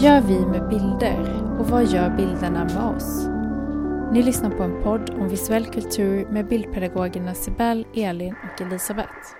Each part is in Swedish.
Vad gör vi med bilder och vad gör bilderna med oss? Ni lyssnar på en podd om visuell kultur med bildpedagogerna Sibel, Elin och Elisabeth.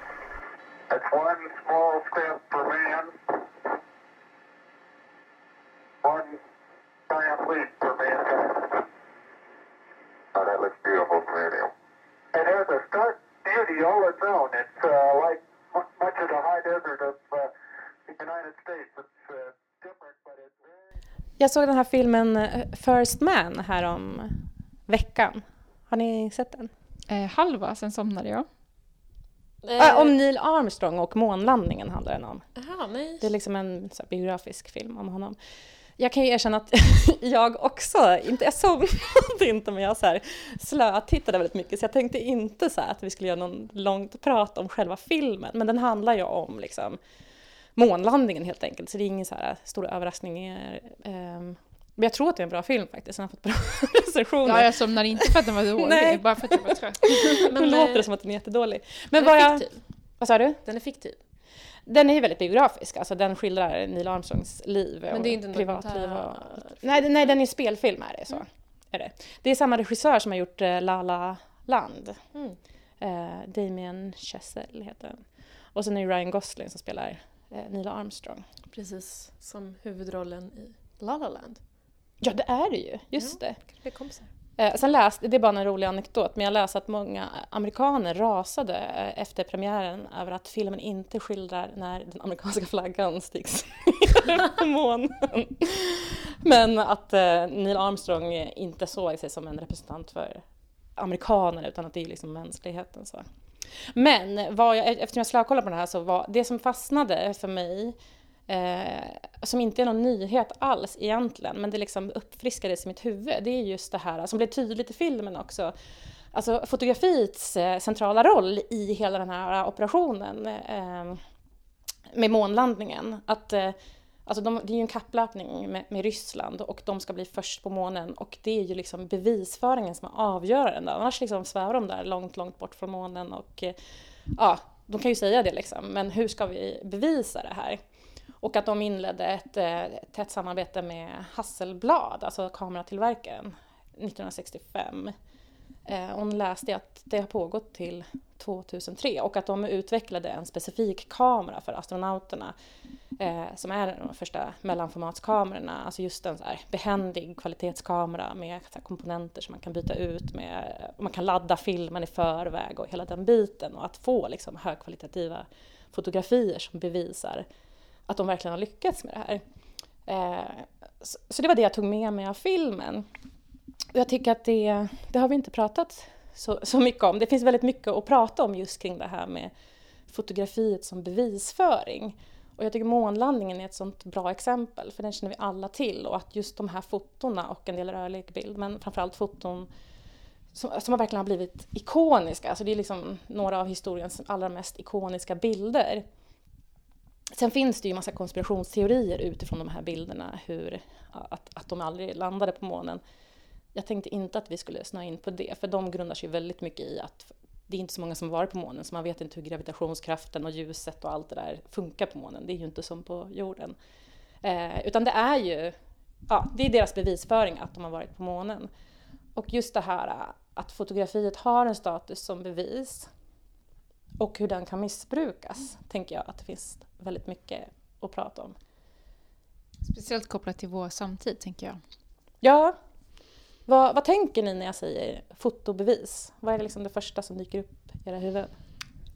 Jag såg den här filmen eh, First Man här om veckan. Har ni sett den? Eh, halva, sen somnade jag. Äh, om Neil Armstrong och månlandningen handlar den om. Jaha, nej. Det är liksom en så här, biografisk film om honom. Jag kan ju erkänna att jag också, inte, jag somnade inte men jag så här slötittade väldigt mycket så jag tänkte inte så här att vi skulle göra någon långt prat om själva filmen men den handlar ju om liksom månlandningen helt enkelt så det är ingen så här stora överraskningar. ehm. Men jag tror att det är en bra film faktiskt, den har fått bra recensioner. Ja, jag somnade inte för att den var dålig, Nej. bara för att jag var trött. Men Men, låter eh, det som att den är jättedålig. Men den vad är jag... fiktiv. Vad sa du? Den är fiktiv. Den är ju väldigt biografisk, alltså den skildrar Neil Armstrongs liv Men och det är inte en privatliv. Och... Nej, nej, den är spelfilm är det så. Mm. Är det. det är samma regissör som har gjort uh, La La Land. Mm. Eh, Damien Chazelle heter den. Och sen är det Ryan Gosling som spelar eh, Neil Armstrong. Precis som huvudrollen i La La Land. Ja, det är det ju. Just det. Kanske blir kompisar. Eh, sen läste, det är bara en rolig anekdot, men jag läste att många amerikaner rasade eh, efter premiären över att filmen inte skildrar när den amerikanska flaggan sticks ner på månen. Men att eh, Neil Armstrong inte såg sig som en representant för amerikaner utan att det är liksom mänskligheten. Så. Men vad jag, eftersom jag slökollade på det här så var det som fastnade för mig eh, som inte är någon nyhet alls egentligen, men det liksom uppfriskades i mitt huvud, det är just det här som blev tydligt i filmen också. Alltså fotografiets eh, centrala roll i hela den här operationen eh, med månlandningen. Att, eh, alltså de, det är ju en kapplöpning med, med Ryssland och de ska bli först på månen och det är ju liksom bevisföringen som är avgörande. Annars liksom svävar de där långt, långt bort från månen och eh, ja, de kan ju säga det liksom, men hur ska vi bevisa det här? Och att de inledde ett eh, tätt samarbete med Hasselblad, alltså kameratillverkaren, 1965. Eh, hon läste att det har pågått till 2003 och att de utvecklade en specifik kamera för astronauterna eh, som är de första mellanformatskamerorna, alltså just en så här behändig kvalitetskamera med så här komponenter som man kan byta ut med, och man kan ladda filmen i förväg och hela den biten och att få liksom högkvalitativa fotografier som bevisar att de verkligen har lyckats med det här. Eh, så, så det var det jag tog med mig av filmen. Jag tycker att det, det har vi inte pratat så, så mycket om. Det finns väldigt mycket att prata om just kring det här med fotografiet som bevisföring. Och jag tycker månlandningen är ett sånt bra exempel, för den känner vi alla till. Och att just de här fotona och en del rörlig bild, men framförallt foton som, som verkligen har blivit ikoniska. Alltså det är liksom några av historiens allra mest ikoniska bilder. Sen finns det ju massa konspirationsteorier utifrån de här bilderna, hur, att, att de aldrig landade på månen. Jag tänkte inte att vi skulle snöa in på det, för de grundar sig väldigt mycket i att det är inte så många som varit på månen, så man vet inte hur gravitationskraften och ljuset och allt det där funkar på månen. Det är ju inte som på jorden. Eh, utan det är ju, ja, det är deras bevisföring att de har varit på månen. Och just det här att fotografiet har en status som bevis och hur den kan missbrukas, tänker jag att det finns väldigt mycket att prata om. Speciellt kopplat till vår samtid, tänker jag. Ja, vad, vad tänker ni när jag säger fotobevis? Vad är det, liksom det första som dyker upp i era huvuden?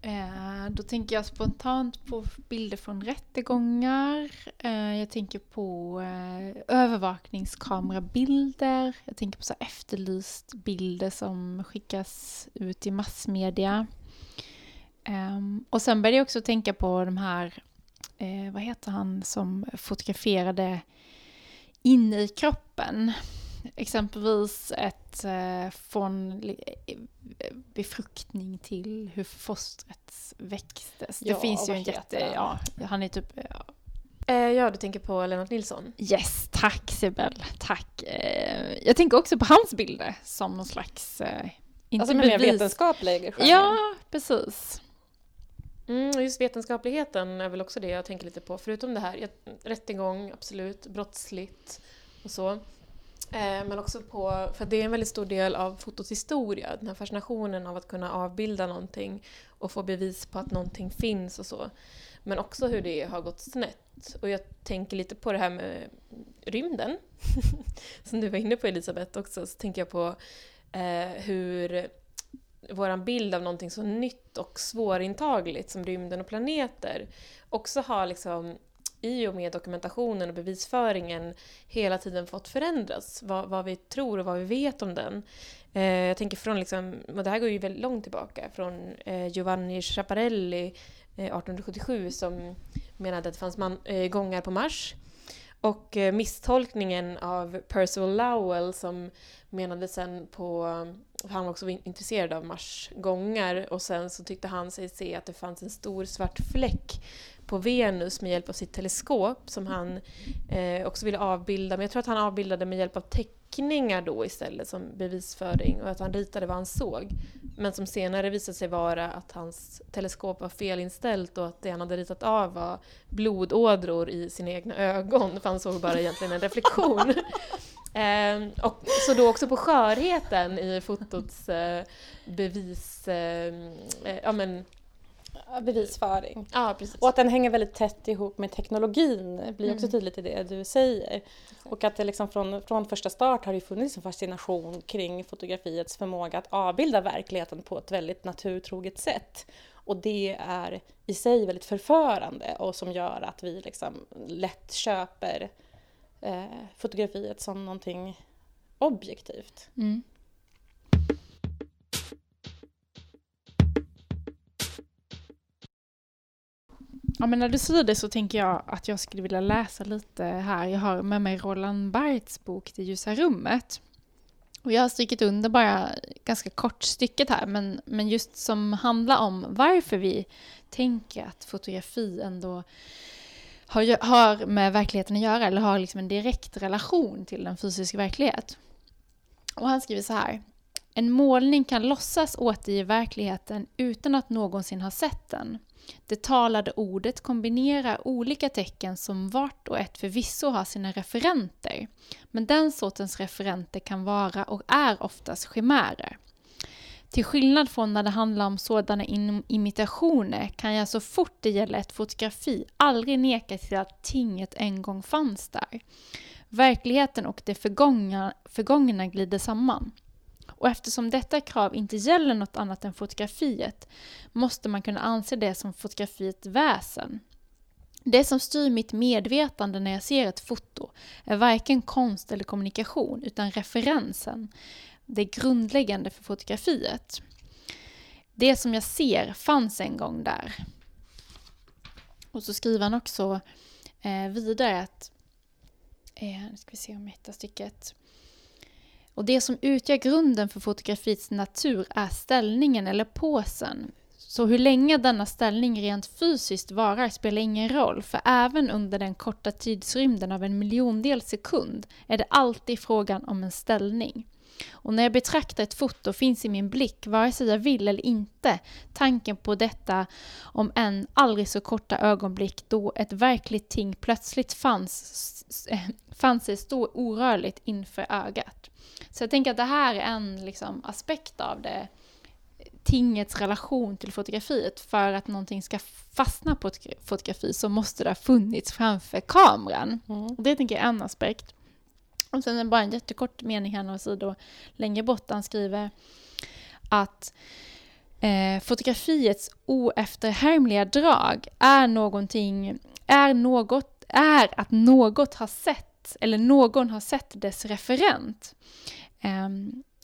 Eh, då tänker jag spontant på bilder från rättegångar. Eh, jag tänker på eh, övervakningskamerabilder. Jag tänker på så efterlyst bilder som skickas ut i massmedia. Ehm, och sen började jag också tänka på de här, eh, vad heter han som fotograferade inne i kroppen. Exempelvis ett eh, från befruktning till hur fostret växtes. Ja, det finns ju en jätte... han? Ja, han är typ... Ja. Eh, ja, du tänker på Lennart Nilsson. Yes, tack Sibel, tack. Eh, jag tänker också på hans bilder som någon slags... Eh, inte Alltså mer vetenskaplig. Ja, precis. Mm, just vetenskapligheten är väl också det jag tänker lite på. Förutom det här, rättegång, absolut, brottsligt och så. Eh, men också på, för det är en väldigt stor del av fotots historia, den här fascinationen av att kunna avbilda någonting och få bevis på att någonting finns och så. Men också hur det har gått snett. Och jag tänker lite på det här med rymden, som du var inne på Elisabeth också, så tänker jag på eh, hur vår bild av någonting så nytt och svårintagligt som rymden och planeter också har liksom i och med dokumentationen och bevisföringen hela tiden fått förändras. Vad, vad vi tror och vad vi vet om den. Eh, jag tänker från, liksom, och det här går ju väldigt långt tillbaka, från eh, Giovanni Schiaparelli eh, 1877 som menade att det fanns man, eh, gångar på Mars. Och eh, misstolkningen av Percival Lowell som menade sen på, han var också intresserad av Mars gångar och sen så tyckte han sig se att det fanns en stor svart fläck på Venus med hjälp av sitt teleskop som han eh, också ville avbilda. Men jag tror att han avbildade med hjälp av teckningar då istället som bevisföring och att han ritade vad han såg. Men som senare visade sig vara att hans teleskop var felinställt och att det han hade ritat av var blodådror i sina egna ögon. För han såg bara egentligen en reflektion. Eh, och så då också på skörheten i fotots eh, bevis... Eh, eh, ja, men, Bevisföring. ja, precis. Och att den hänger väldigt tätt ihop med teknologin blir också Mm. tydligt i det du säger. Och att det liksom från, från första start har det funnits en fascination kring fotografiets förmåga att avbilda verkligheten på ett väldigt naturtroget sätt. Och det är i sig väldigt förförande och som gör att vi liksom lätt köper eh, fotografiet som någonting objektivt. Mm. Ja, men när du säger det så tänker jag att jag skulle vilja läsa lite här. Jag har med mig Roland Barths bok Det ljusa rummet. Och jag har strykit under bara ganska kort stycket här, men, men just som handlar om varför vi tänker att fotografi ändå har, har med verkligheten att göra, eller har liksom en direkt relation till en fysisk verklighet. Och han skriver så här. En målning kan låtsas återge verkligheten utan att någonsin ha sett den. Det talade ordet kombinerar olika tecken som vart och ett förvisso har sina referenter. Men den sortens referenter kan vara och är oftast chimärer. Till skillnad från när det handlar om sådana imitationer kan jag så fort det gäller ett fotografi aldrig neka till att tinget en gång fanns där. Verkligheten och det förgångna, förgångna glider samman. Och eftersom detta krav inte gäller något annat än fotografiet måste man kunna anse det som fotografiets väsen. Det som styr mitt medvetande när jag ser ett foto är varken konst eller kommunikation utan referensen, det grundläggande för fotografiet. Det som jag ser fanns en gång där. Och så skriver han också eh, vidare att, eh, nu ska vi se om jag hittar stycket. Och det som utgör grunden för fotografiets natur är ställningen eller påsen. Så hur länge denna ställning rent fysiskt varar spelar ingen roll, för även under den korta tidsrymden av en miljondel sekund är det alltid frågan om en ställning. Och när jag betraktar ett foto finns i min blick, vare sig jag vill eller inte, tanken på detta om en aldrig så korta ögonblick då ett verkligt ting plötsligt fanns, fanns sig stå orörligt inför ögat. Så jag tänker att det här är en liksom, aspekt av det, tingets relation till fotografiet. För att någonting ska fastna på ett fotografi så måste det ha funnits framför kameran. Och det tänker jag är en aspekt. Och sen är det bara en jättekort mening här några sidor längre bort där han skriver att eh, fotografiets oefterhärmliga drag är någonting, är något, är att något har sett, eller någon har sett dess referent. Eh,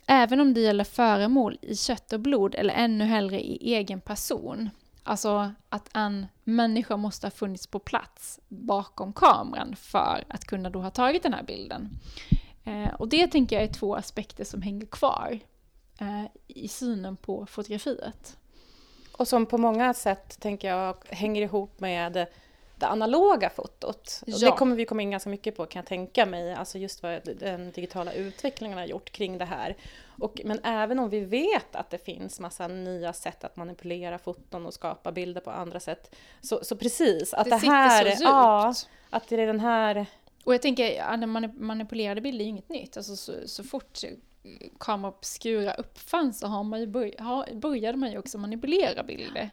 även om det gäller föremål i kött och blod eller ännu hellre i egen person. Alltså att en människa måste ha funnits på plats bakom kameran för att kunna då ha tagit den här bilden. Eh, och det tänker jag är två aspekter som hänger kvar eh, i synen på fotografiet. Och som på många sätt, tänker jag, hänger ihop med det analoga fotot. Ja. Det kommer vi komma in ganska mycket på kan jag tänka mig, alltså just vad den digitala utvecklingen har gjort kring det här. Och, men även om vi vet att det finns massa nya sätt att manipulera foton och skapa bilder på andra sätt, så, så precis, att Det det, här, djupt. ja, att det är den här Och jag tänker, manipulerade bilder är ju inget nytt. Alltså så, så fort kamera obscura uppfanns så har man ju börj- har, började man ju också manipulera bilder.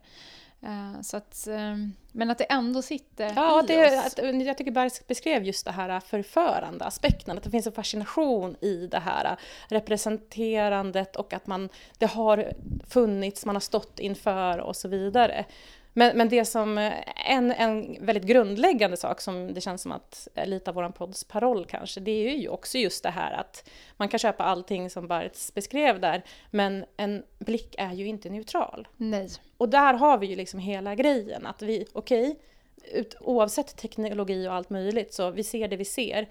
Eh, så att, eh, men att det ändå sitter Ja, i det, oss. att, jag tycker Bergs beskrev just det här förförande aspekten, att det finns en fascination i det här representerandet och att man, det har funnits, man har stått inför och så vidare. Men, men det som, en, en väldigt grundläggande sak som det känns som att lite av vår podds paroll kanske, det är ju också just det här att man kan köpa allting som Barts beskrev där, men en blick är ju inte neutral. Nej. Och där har vi ju liksom hela grejen att vi, okej, ut- oavsett teknologi och allt möjligt så vi ser det vi ser.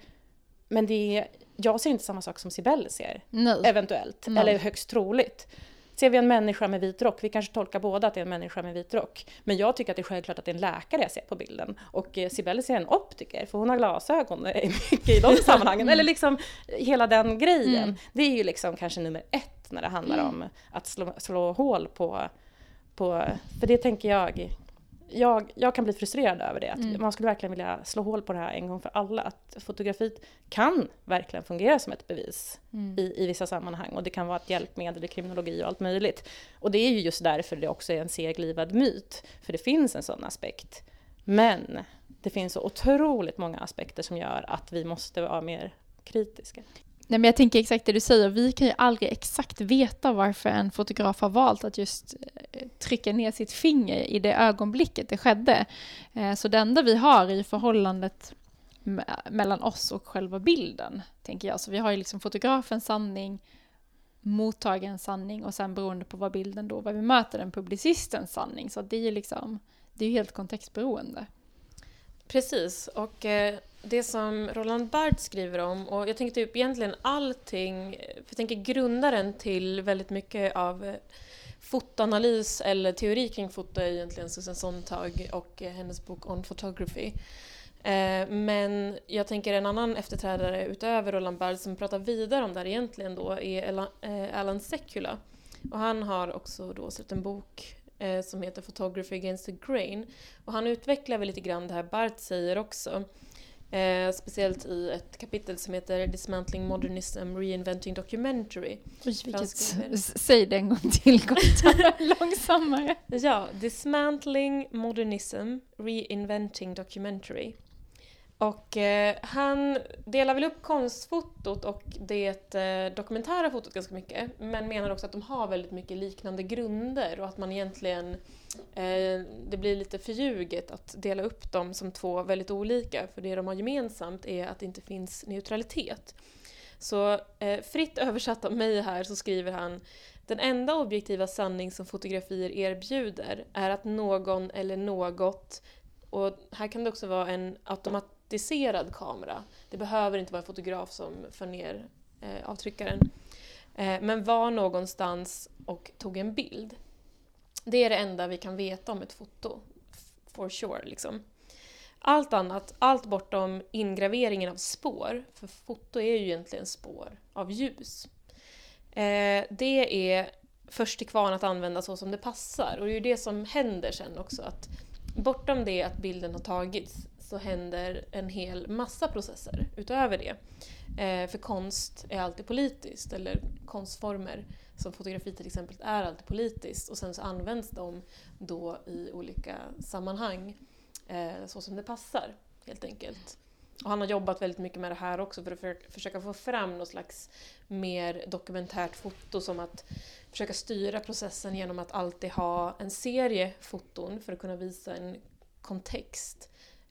Men det är, jag ser inte samma sak som Sibel ser, Nej. eventuellt, Nej. eller högst troligt. Ser vi en människa med vit rock, vi kanske tolkar båda att det är en människa med vit rock. Men jag tycker att det är självklart att det är en läkare jag ser på bilden. Och eh, Sibel ser en optiker, för hon har glasögon eh, mycket i de sammanhangen. Eller liksom hela den grejen. Mm. Det är ju liksom kanske nummer ett när det handlar om att slå, slå hål på, på... För det tänker jag, jag, jag kan bli frustrerad över det. Att Mm. Man skulle verkligen vilja slå hål på det här en gång för alla. Att fotografiet kan verkligen fungera som ett bevis Mm. i, i vissa sammanhang. Och det kan vara ett hjälpmedel i kriminologi och allt möjligt. Och det är ju just därför det också är en seglivad myt. För det finns en sån aspekt. Men det finns så otroligt många aspekter som gör att vi måste vara mer kritiska. Nej, men jag tänker exakt det du säger. Vi kan ju aldrig exakt veta varför en fotograf har valt att just eh, trycka ner sitt finger i det ögonblicket det skedde. Eh, så det enda vi har i förhållandet mellan oss och själva bilden, tänker jag. Så vi har ju liksom fotografens sanning, mottagarens sanning och sen beroende på vad bilden då, vad vi möter, den publicistens sanning. Så det är ju liksom, det är ju helt kontextberoende. Precis, och eh, det som Roland Barthes skriver om, och jag tänker typ egentligen allting, för jag tänker grundaren till väldigt mycket av eh, fotoanalys eller teori kring foto är egentligen Susan Sontag och eh, hennes bok On Photography. Eh, Men jag tänker en annan efterträdare utöver Roland Barthes som pratar vidare om det här egentligen då är eh, Alan Sekula. Och han har också då släppt en bok eh, som heter Photography Against the Grain. Och han utvecklar väl lite grann det här Barth säger också. Eh, speciellt i ett kapitel som heter Dismantling Modernism Reinventing Documentary. Oj, vilket, säg det en gång till, långsammare. Ja, Dismantling Modernism Reinventing Documentary. Och eh, han delar väl upp konstfotot och det eh, dokumentära fotot ganska mycket men menar också att de har väldigt mycket liknande grunder och att man egentligen eh, det blir lite förljuget att dela upp dem som två väldigt olika för det de har gemensamt är att det inte finns neutralitet. Så eh, fritt översatt av mig här så skriver han den enda objektiva sanning som fotografier erbjuder är att någon eller något, och här kan det också vara en automatiserad kamera, det behöver inte vara en fotograf som för ner eh, avtryckaren, eh, men var någonstans och tog en bild. Det är det enda vi kan veta om ett foto, for sure. Liksom. Allt annat, allt bortom ingraveringen av spår, för foto är ju egentligen spår av ljus. Eh, det är först till kvarn att använda så som det passar. Och det är ju det som händer sen också. Att bortom det att bilden har tagits så händer en hel massa processer utöver det. Eh, för konst är alltid politiskt, eller konstformer som fotografi till exempel är alltid politiskt. Och sen så används de då i olika sammanhang eh, så som det passar, helt enkelt. Och han har jobbat väldigt mycket med det här också för att för, försöka få fram något slags mer dokumentärt foto som att försöka styra processen genom att alltid ha en serie foton för att kunna visa en kontext.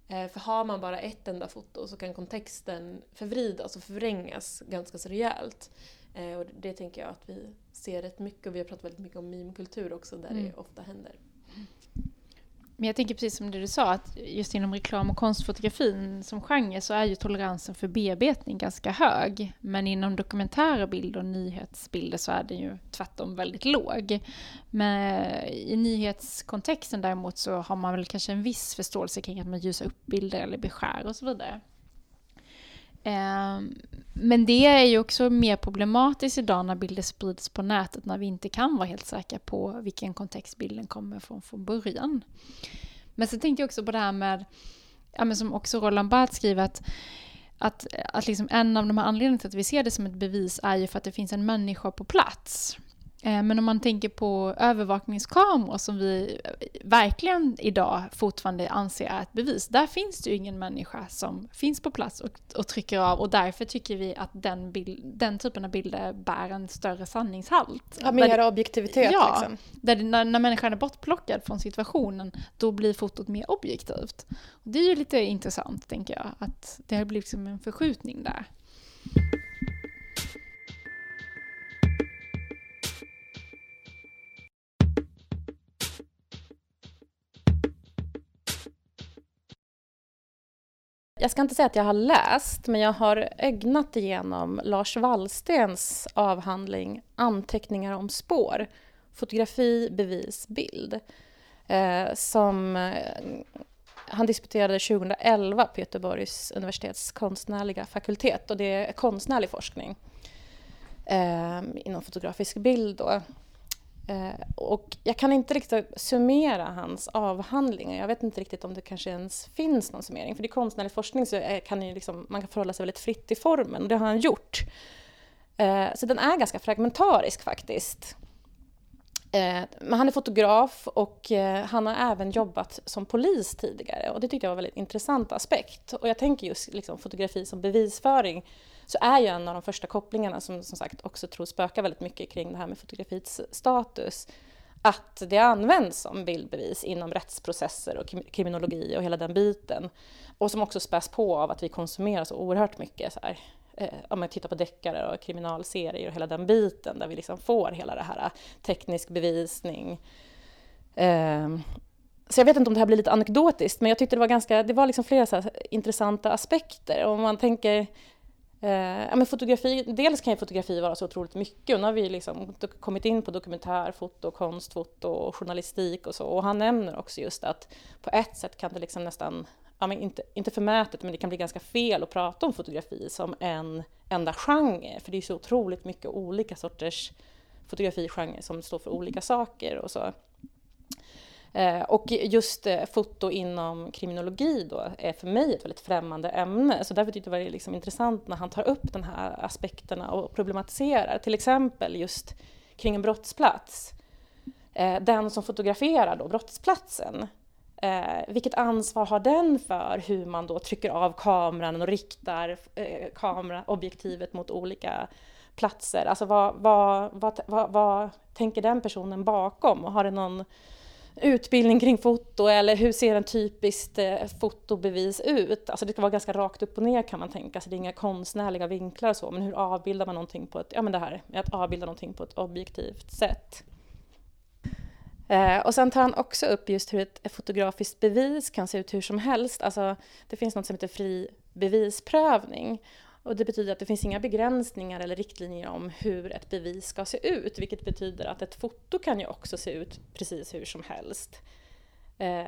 Eh, för har man bara ett enda foto så kan kontexten förvridas och förvrängas ganska så rejält. Eh, och det tänker jag att vi ser rätt mycket och vi har pratat väldigt mycket om meme-kultur också där Mm. det ofta händer. Men jag tänker precis som det du sa, att just inom reklam och konstfotografin som genre så är ju toleransen för bearbetning ganska hög. Men inom dokumentära bilder och nyhetsbilder så är den ju tvärtom väldigt låg. Men i nyhetskontexten däremot så har man väl kanske en viss förståelse kring att man ljusar upp bilder eller beskär och så vidare. Ehm, men det är ju också mer problematiskt idag när bilder sprids på nätet när vi inte kan vara helt säkra på vilken kontext bilden kommer från från början. Men sen tänkte jag också på det här med, ja, men som också Roland Barth skriver, att, att, att liksom en av de här anledningarna till att vi ser det som ett bevis är ju för att det finns en människa på plats. Eh, men om man tänker på övervakningskameror som vi verkligen idag fortfarande anser är ett bevis. Där finns det ju ingen människa som finns på plats och, och trycker av och därför tycker vi att den, bild, den typen av bilder bär en större sanningshalt. Ja, mer objektivitet ja, liksom. Där, när, när människan är bortplockad från situationen då blir fotot mer objektivt. Och det är ju lite intressant tänker jag att det har blivit liksom en förskjutning där. Jag ska inte säga att jag har läst, men jag har ögnat igenom Lars Wallstens avhandling Anteckningar om spår, fotografi, bevis, bild. Eh, som eh, han disputerade 2011 på Göteborgs universitets konstnärliga fakultet och det är konstnärlig forskning eh, inom fotografisk bild. Då. Eh, och jag kan inte riktigt summera hans avhandlingar. Jag vet inte riktigt om det kanske ens finns någon summering. För i konstnärlig forskning så kan liksom, man kan förhålla sig väldigt fritt i formen och det har han gjort. Eh, så den är ganska fragmentarisk faktiskt. Eh, men han är fotograf och eh, han har även jobbat som polis tidigare och det tyckte jag var en väldigt intressant aspekt. Och jag tänker just liksom fotografi som bevisföring så är ju en av de första kopplingarna som som sagt också tror spökar väldigt mycket kring det här med fotografiets status att det används som bildbevis inom rättsprocesser och kriminologi och hela den biten. Och som också späs på av att vi konsumerar så oerhört mycket så här, eh, om man tittar på deckare och kriminalserier och hela den biten där vi liksom får hela det här eh, teknisk bevisning. Eh, så jag vet inte om det här blir lite anekdotiskt, men jag tyckte det var ganska, det var liksom flera så intressanta aspekter. Om man tänker Eh, ja, men fotografi, dels kan ju fotografi vara så otroligt mycket och nu har vi liksom kommit in på dokumentärfoto, konstfoto journalistik och så. Och han nämner också just att på ett sätt kan det liksom nästan, ja, men inte, inte förmätet, men det kan bli ganska fel att prata om fotografi som en enda genre. För det är så otroligt mycket olika sorters fotografigenre som står för olika saker och så. Eh, och just eh, foto inom kriminologi då är för mig ett väldigt främmande ämne, så därför tyckte jag det var liksom intressant när han tar upp de här aspekterna och problematiserar, till exempel just kring en brottsplats. Eh, den som fotograferar då brottsplatsen, vilket ansvar har den för hur man då trycker av kameran och riktar kameraobjektivet mot olika platser? Alltså vad, vad, vad, vad, vad tänker den personen bakom? Och har det någon utbildning kring foto eller hur ser en typiskt eh, fotobevis ut? Alltså det ska vara ganska rakt upp och ner kan man tänka sig, det är inga konstnärliga vinklar och så, men hur avbildar man någonting på ett, ja men det här med att avbilda någonting på ett objektivt sätt. Eh, och sen tar han också upp just hur ett fotografiskt bevis kan se ut hur som helst. Alltså, det finns något som heter fri bevisprövning. Och det betyder att det finns inga begränsningar eller riktlinjer om hur ett bevis ska se ut, vilket betyder att ett foto kan ju också se ut precis hur som helst. Eh,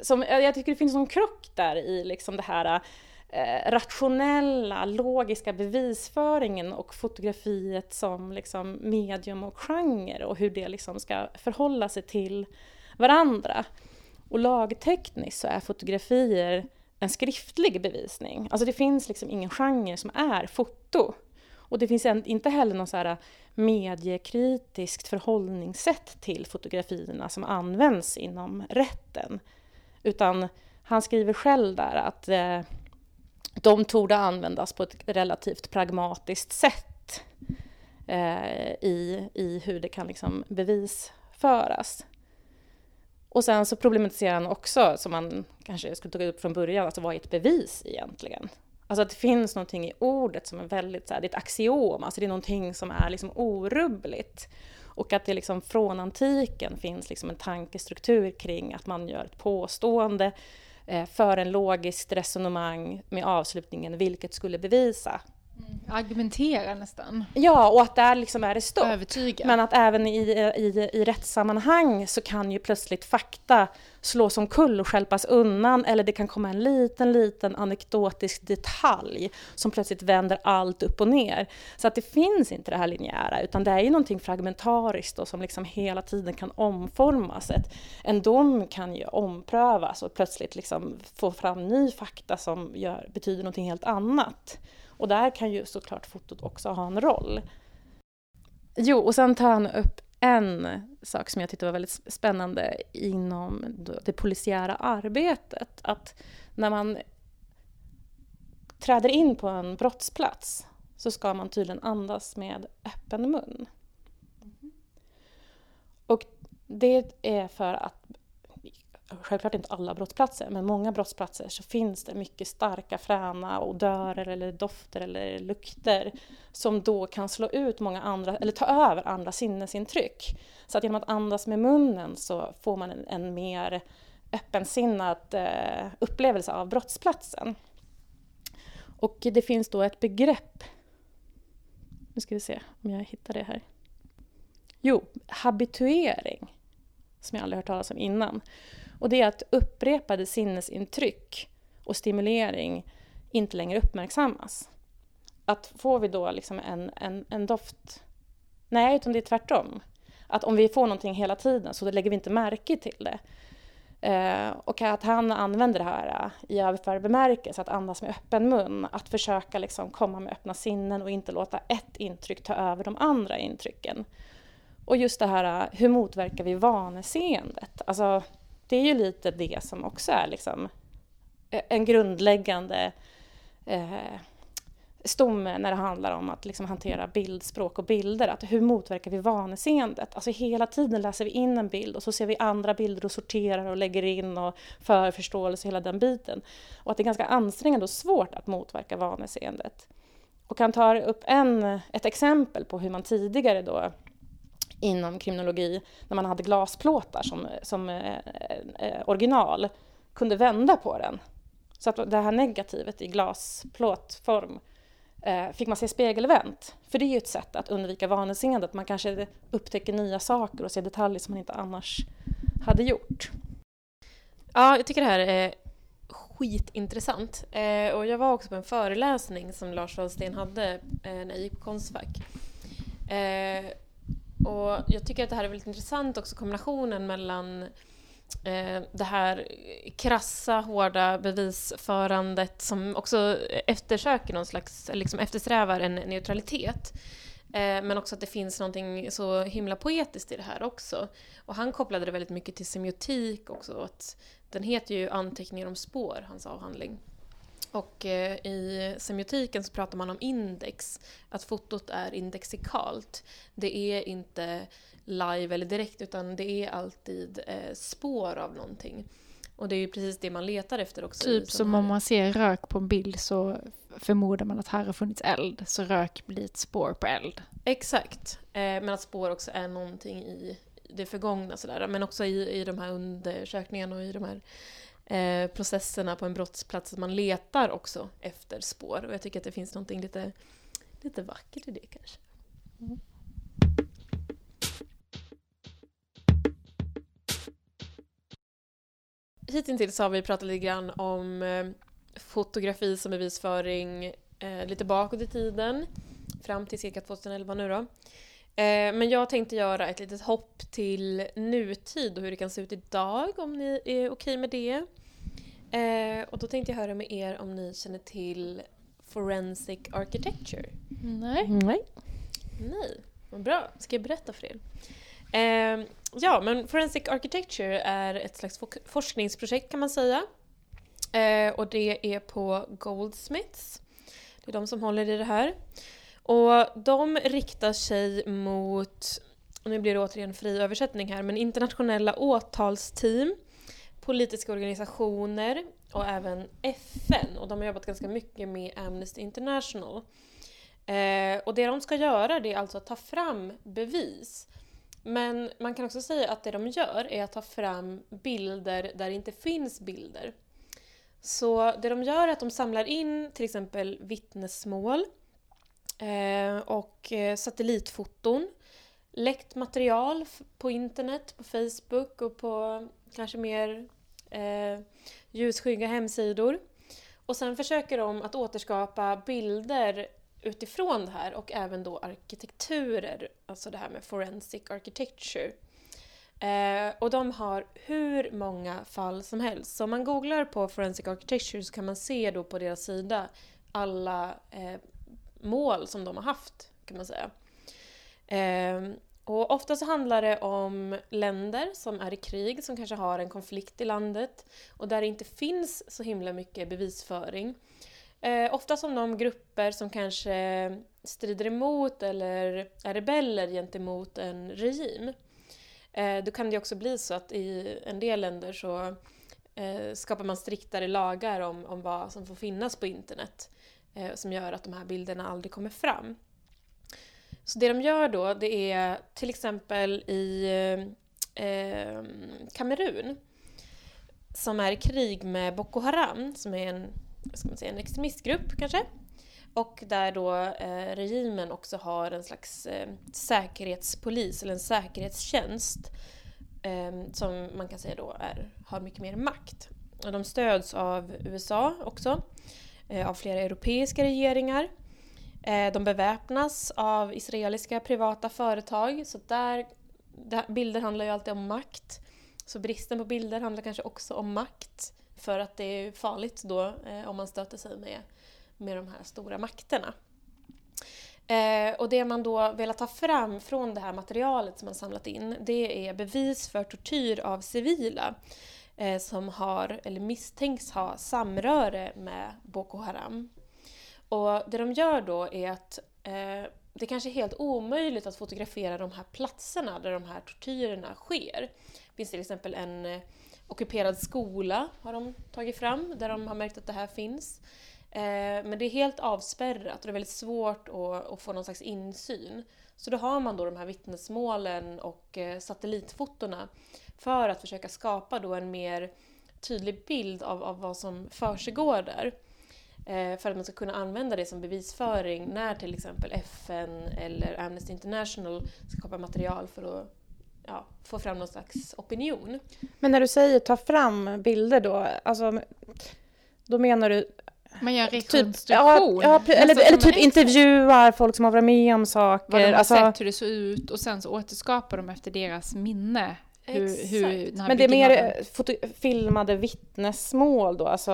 som, eh, jag tycker det finns någon krock där i liksom det här eh, rationella, logiska bevisföringen och fotografiet som liksom medium och genre och hur det liksom ska förhålla sig till varandra. Och lagtekniskt så är fotografier en skriftlig bevisning. Alltså det finns liksom ingen genre som är foto. Och det finns inte heller något så här äh, mediekritiskt förhållningssätt till fotografierna som används inom rätten. Utan han skriver själv där att eh, de torde användas på ett relativt pragmatiskt sätt eh, i, i hur det kan liksom bevisföras. Och sen så problematiserar han också, som man kanske skulle ta upp från början, alltså vad är ett bevis egentligen? Alltså att det finns någonting i ordet som är väldigt, så här, det är ett axiom, alltså det är någonting som är liksom orubbligt. Och att det liksom från antiken finns liksom en tankestruktur kring att man gör ett påstående eh, för en logiskt resonemang med avslutningen vilket skulle bevisa. Argumentera nästan. Ja, och att där liksom är det stopp. Övertyga. Men att även i, i, i rättssammanhang så kan ju plötsligt fakta slås omkull och skälpas undan eller det kan komma en liten, liten anekdotisk detalj som plötsligt vänder allt upp och ner. Så att det finns inte det här linjära utan det är ju någonting fragmentariskt och som liksom hela tiden kan omformas. Ett, en dom kan ju omprövas och plötsligt liksom få fram ny fakta som gör, betyder någonting helt annat. Och där kan ju såklart fotot också ha en roll. Jo, och sen tar han upp en sak som jag tyckte var väldigt spännande inom det polisiära arbetet. Att när man träder in på en brottsplats så ska man tydligen andas med öppen mun. Och det är för att självklart inte alla brottsplatser, men många brottsplatser så finns det mycket starka fräna odörer eller dofter eller lukter som då kan slå ut många andra, eller ta över andra sinnesintryck. Så att genom att andas med munnen så får man en, en mer öppensinnad eh, upplevelse av brottsplatsen. Och det finns då ett begrepp, nu ska vi se om jag hittar det här. Jo, habituering, som jag aldrig hört talas om innan. Och det är att upprepade sinnesintryck och stimulering inte längre uppmärksammas. Att får vi då liksom en, en, en doft... Nej, utan det är tvärtom. Att om vi får någonting hela tiden så lägger vi inte märke till det. Eh, och att han använder det här eh, i överförd bemärkelse, att andas med öppen mun. Att försöka liksom komma med öppna sinnen och inte låta ett intryck ta över de andra intrycken. Och just det här, eh, hur motverkar vi vaneseendet? Alltså, det är ju lite det som också är liksom eh, en grundläggande eh, stomme när det handlar om att liksom hantera bildspråk och bilder. Att hur motverkar vi vaneseendet? Alltså hela tiden läser vi in en bild och så ser vi andra bilder och sorterar och lägger in och för förståelse, hela den biten. Och att det är ganska ansträngande och svårt att motverka vaneseendet. Och han tar upp en, ett exempel på hur man tidigare då inom kriminologi när man hade glasplåtar som, som eh, eh, original kunde vända på den. Så att det här negativet i glasplåtform eh, fick man se spegelvänt. För det är ju ett sätt att undvika vaneseendet. Man kanske upptäcker nya saker och ser detaljer som man inte annars hade gjort. Ja, jag tycker det här är skitintressant. Eh, och jag var också på en föreläsning som Lars Wallsten hade eh, när jag gick på Konstfack. Eh, och jag tycker att det här är väldigt intressant också, kombinationen mellan eh, det här krassa, hårda bevisförandet som också eftersöker någon slags, liksom eftersträvar en neutralitet. Eh, men också att det finns någonting så himla poetiskt i det här också. Och han kopplade det väldigt mycket till semiotik också. Att den heter ju Anteckningar om spår, hans avhandling. Och eh, i semiotiken så pratar man om index, att fotot är indexikalt. Det är inte live eller direkt utan det är alltid eh, spår av någonting. Och det är ju precis det man letar efter också. Typ som här... om man ser rök på en bild så förmodar man att här har funnits eld, så rök blir ett spår på eld. Exakt, eh, men att spår också är någonting i det förgångna sådär. Men också i, i de här undersökningarna och i de här eh, processerna på en brottsplats, att man letar också efter spår. Och jag tycker att det finns något lite, lite vackert i det kanske. Mm. Hittills har vi pratat lite grann om eh, fotografi som bevisföring eh, lite bakåt i tiden, fram till cirka 2011 nu då. Eh, men jag tänkte göra ett litet hopp till nutid och hur det kan se ut idag om ni är okej med det. Eh, och då tänkte jag höra med er om ni känner till Forensic Architecture? Nej. Nej. Nej, vad bra. Ska jag berätta för er? Eh, ja, men Forensic Architecture är ett slags forskningsprojekt kan man säga. Eh, och det är på Goldsmiths. Det är de som håller i det här. Och de riktar sig mot, nu blir det återigen fri översättning här, men internationella åtalsteam, politiska organisationer och även FN. Och de har jobbat ganska mycket med Amnesty International. Eh, och det de ska göra det är alltså att ta fram bevis Men man kan också säga att det de gör är att ta fram bilder där det inte finns bilder. Så det de gör är att de samlar in till exempel vittnesmål Eh, och eh, satellitfoton, läckt material på internet, på Facebook och på kanske mer eh, ljusskygga hemsidor. Och sen försöker de att återskapa bilder utifrån det här och även då arkitekturer, alltså det här med forensic architecture. Eh, och de har hur många fall som helst. Så om man googlar på forensic architecture så kan man se då på deras sida alla eh, mål som de har haft, kan man säga. Eh, och ofta så handlar det om länder som är i krig, som kanske har en konflikt i landet och där det inte finns så himla mycket bevisföring. Eh, ofta som de grupper som kanske strider emot eller är rebeller gentemot en regim. Eh, då kan det också bli så att i en del länder så eh, skapar man striktare lagar om, om vad som får finnas på internet eh, som gör att de här bilderna aldrig kommer fram. Så det de gör då, det är till exempel i eh, Kamerun som är i krig med Boko Haram, som är en, ska man säga, en extremistgrupp kanske. Och där då eh, regimen också har en slags eh, säkerhetspolis eller en säkerhetstjänst eh, som man kan säga då är, har mycket mer makt. Och de stöds av USA också, eh, Eh, av flera europeiska regeringar. Eh, de beväpnas av israeliska privata företag, så där, bilder handlar ju alltid om makt. Så bristen på bilder handlar kanske också om makt, för att det är farligt då eh, om man stöter sig med med de här stora makterna. Eh, och det man då velat ta fram från det här materialet som man samlat in, det är bevis för tortyr av civila eh, som har, eller misstänks ha, samröre med Boko Haram. Och det de gör då är att eh, det kanske är helt omöjligt att fotografera de här platserna där de här tortyrerna sker. Det finns till exempel en eh, ockuperad skola, har de tagit fram, där de har märkt att det här finns. Eh, men det är helt avspärrat och det är väldigt svårt att, att få någon slags insyn. Så då har man då de här vittnesmålen och eh, satellitfotona för att försöka skapa då en mer tydlig bild av, av vad som försiggår där. Eh, för att man ska kunna använda det som bevisföring när till exempel FN eller Amnesty International ska skapa material för att ja, få fram någon slags opinion. Men när du säger ta fram bilder då, alltså, då menar du Man gör typ, rekonstruktion. ja, ja, pre- eller, Nästan eller typ intervjuar folk som har varit med om saker. Vad de har alltså, sett, hur det såg ut och sen så återskapar de efter deras minne hur, hur men det är mer eh, foto- filmade vittnesmål då, alltså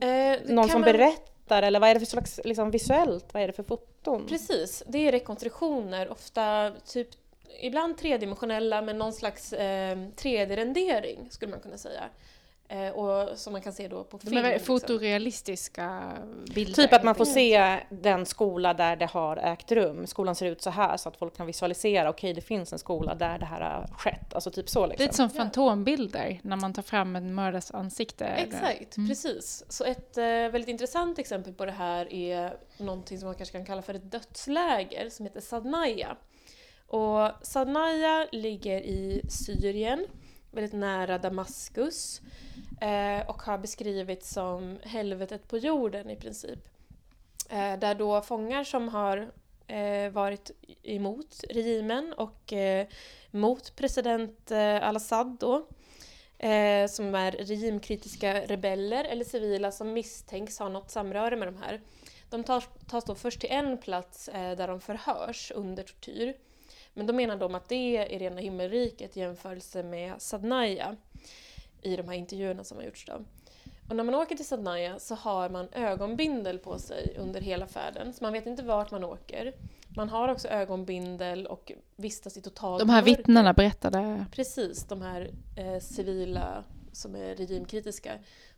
Eh, någon som man- berättar eller vad är det för slags liksom, visuellt, vad är det för foton? Precis, det är rekonstruktioner, ofta typ ibland tredimensionella men någon slags eh, 3D-rendering skulle man kunna säga. Eh, och som man kan se då på De film. är liksom. fotorealistiska bilder. Typ att man får se den skola där det har ägt rum. Skolan ser ut så här så att folk kan visualisera, okej det finns en skola där det här har skett. Alltså typ så liksom. Lite som fantombilder när man tar fram en mördares ansikte. Exakt, Mm. precis. Så ett eh, väldigt intressant exempel på det här är någonting som man kanske kan kalla för ett dödsläger som heter Sadnaya. Och Sadnaya ligger i Syrien, väldigt nära Damaskus eh, och har beskrivits som helvetet på jorden i princip. Eh, där då fångar som har eh, varit emot regimen och eh, mot president eh, al-Assad då eh, som är regimkritiska rebeller eller civila som misstänks ha något samröre med de här. De tas, tas då först till en plats eh, där de förhörs under tortyr. Men då menar de att det är rena himmelriket i jämförelse med Sadnaya i de här intervjuerna som har gjorts. Då. Och när man åker till Sadnaya så har man ögonbindel på sig under hela färden, så man vet inte vart man åker. Man har också ögonbindel och vistas i totalt De här mörker. vittnena berättade. Precis, de här eh, civila som är regimkritiska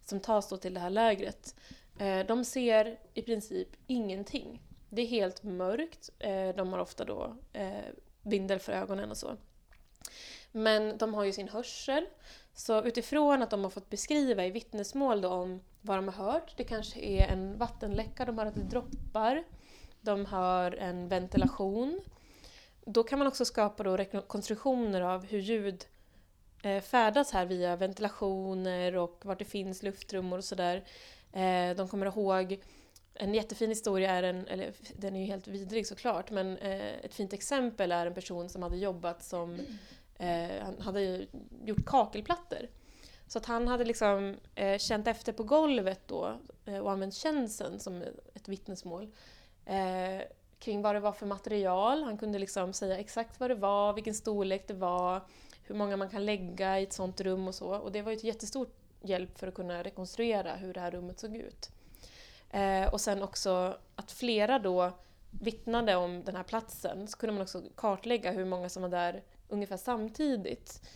som tas då till det här lägret. Eh, de ser i princip ingenting. Det är helt mörkt. Eh, de har ofta då eh, bindel för ögonen och så. Men de har ju sin hörsel. Så utifrån att de har fått beskriva i vittnesmål då om vad de har hört. Det kanske är en vattenläcka, de hör att det droppar. De hör en ventilation. då kan man också skapa då rekonstruktioner av hur ljud eh, färdas här via ventilationer och vart det finns luftrum och sådär. Eh, de kommer ihåg en jättefin historia är en, eller den är ju helt vidrig såklart, men eh, ett fint exempel är en person som hade jobbat som, eh, han hade gjort kakelplattor. Så att han hade liksom eh, känt efter på golvet då eh, och använt känseln som ett vittnesmål eh, kring vad det var för material. Han kunde liksom säga exakt vad det var, vilken storlek det var, hur många man kan lägga i ett sånt rum och så. Och det var ju ett jättestort hjälp för att kunna rekonstruera hur det här rummet såg ut. Eh, och sen också att flera då vittnade om den här platsen så kunde man också kartlägga hur många som var där ungefär samtidigt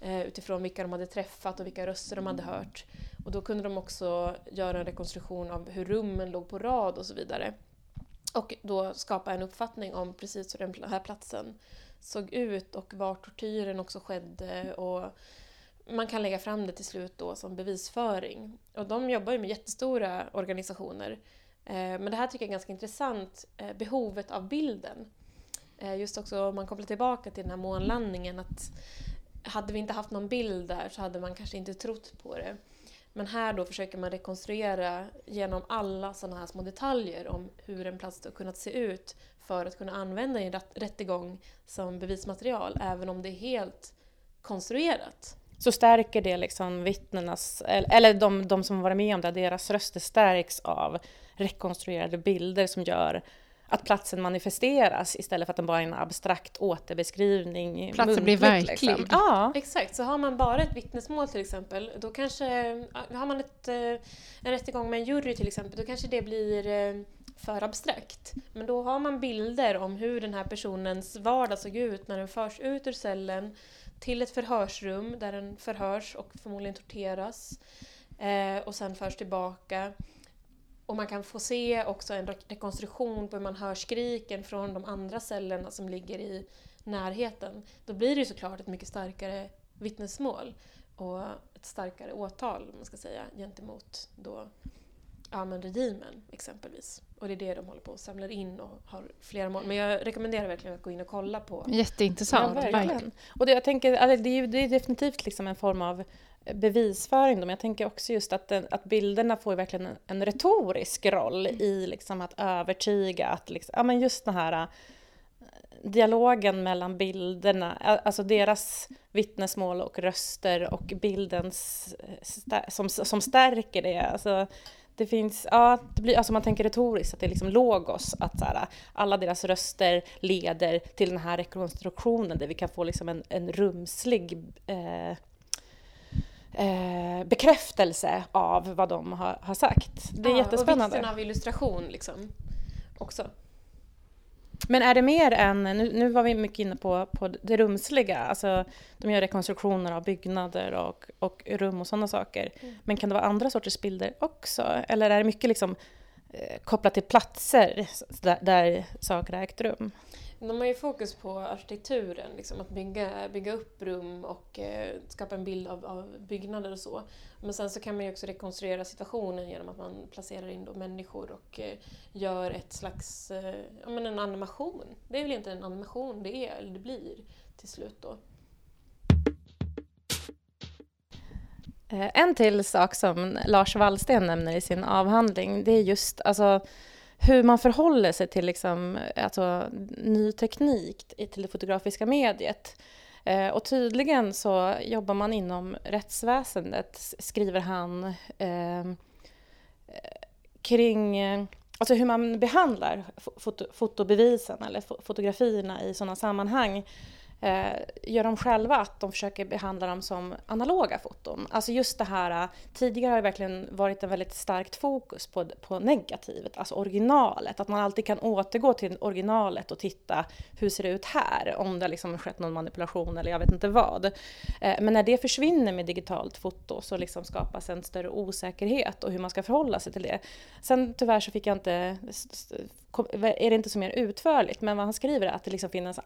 eh, utifrån vilka de hade träffat och vilka röster de hade hört. Och då kunde de också göra en rekonstruktion av hur rummen låg på rad och så vidare. Och då skapa en uppfattning om precis hur den här platsen såg ut och var tortyren också skedde och man kan lägga fram det till slut då som bevisföring. Och de jobbar ju med jättestora organisationer. Eh, men det här tycker jag är ganska intressant, eh, behovet av bilden. Eh, just också om man kopplar tillbaka till den här månlandningen att hade vi inte haft någon bild där så hade man kanske inte trott på det. Men här då försöker man rekonstruera genom alla sådana här små detaljer om hur en plats har kunnat se ut för att kunna använda i en rättegång som bevismaterial även om det är helt konstruerat så stärker det liksom vittnenas, eller de, de som varit med om det, deras röster stärks av rekonstruerade bilder som gör att platsen manifesteras istället för att den bara är en abstrakt återbeskrivning. Platsen blir verklig. Liksom. Ja. Exakt, så har man bara ett vittnesmål till exempel, då kanske, har man ett, eh, en rättegång med en jury till exempel, då kanske det blir eh, för abstrakt. Men då har man bilder om hur den här personens vardag såg ut när den förs ut ur cellen, till ett förhörsrum där den förhörs och förmodligen torteras eh, och sen förs tillbaka. Och man kan få se också en rekonstruktion på hur man hör skriken från de andra cellerna som ligger i närheten. Då blir det ju såklart ett mycket starkare vittnesmål och ett starkare åtal, man ska säga, gentemot då, ja, men regimen exempelvis. Och det är det de håller på och samlar in och har flera mål. Men jag rekommenderar verkligen att gå in och kolla på. Jätteintressant. Ja, verkligen. Och det, jag tänker, alltså, det, är, det är definitivt liksom en form av bevisföring. Men jag tänker också just att, att bilderna får verkligen en, en retorisk roll i liksom att övertyga. Att liksom, ja, men just den här äh, dialogen mellan bilderna, alltså deras vittnesmål och röster och bildens äh, som, som stärker det. Alltså, det finns, ja, det blir, alltså man tänker retoriskt att det är liksom logos, att så här, alla deras röster leder till den här rekonstruktionen där vi kan få liksom en, en rumslig eh, eh, bekräftelse av vad de har, har sagt. Det är ja, jättespännande. Och vikten av illustration liksom, också. Men är det mer än, nu, nu var vi mycket inne på, på det rumsliga, alltså de gör rekonstruktioner av byggnader och, och rum och sådana saker. Mm. Men kan det vara andra sorters bilder också? Eller är det mycket liksom eh, kopplat till platser där, där saker har ägt rum? De har ju fokus på arkitekturen, liksom, att bygga, bygga upp rum och eh, skapa en bild av, av, byggnader och så. Men sen så kan man ju också rekonstruera situationen genom att man placerar in då människor och eh, gör ett slags, eh, ja men en animation. Det är väl inte en animation det är, eller det blir till slut då. Eh, en till sak som Lars Wallsten nämner i sin avhandling, det är just alltså hur man förhåller sig till liksom, alltså, ny teknik till det fotografiska mediet. Eh, och tydligen så jobbar man inom rättsväsendet, skriver han, ehm, eh, kring eh, alltså hur man behandlar foto, fotobevisen eller fotografierna i sådana sammanhang eh, gör de själva att de försöker behandla dem som analoga foton. Alltså just det här, eh, tidigare har det verkligen varit en väldigt starkt fokus på, på negativet, alltså originalet. Att man alltid kan återgå till originalet och titta, hur ser det ut här? Om det har liksom skett någon manipulation eller jag vet inte vad. Eh, men när det försvinner med digitalt foto så liksom skapas en större osäkerhet och hur man ska förhålla sig till det. Sen tyvärr så fick jag inte är det inte så mer utförligt, men vad han skriver är att det liksom finns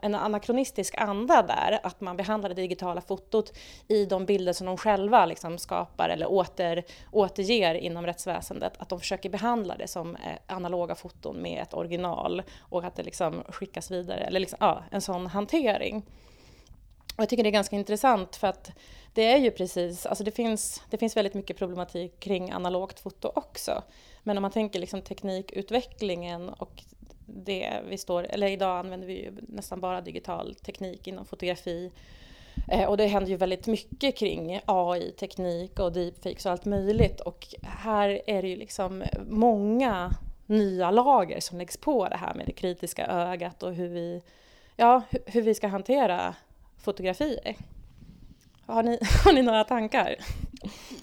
en anakronistisk anda där, att man behandlar det digitala fotot i de bilder som de själva liksom skapar eller åter, återger inom rättsväsendet, att de försöker behandla det som eh, analoga foton med ett original och att det liksom skickas vidare, eller liksom, ja, en sån hantering. Och jag tycker det är ganska intressant för att det är ju precis, alltså det finns, det finns väldigt mycket problematik kring analogt foto också. Men om man tänker liksom teknikutvecklingen och det vi står, eller idag använder vi ju nästan bara digital teknik inom fotografi. Eh, och det händer ju väldigt mycket kring AI-teknik och deepfakes och allt möjligt. Och här är det ju liksom många nya lager som läggs på det här med det kritiska ögat och hur vi, ja, hur vi ska hantera fotografier. Har ni, har ni några tankar?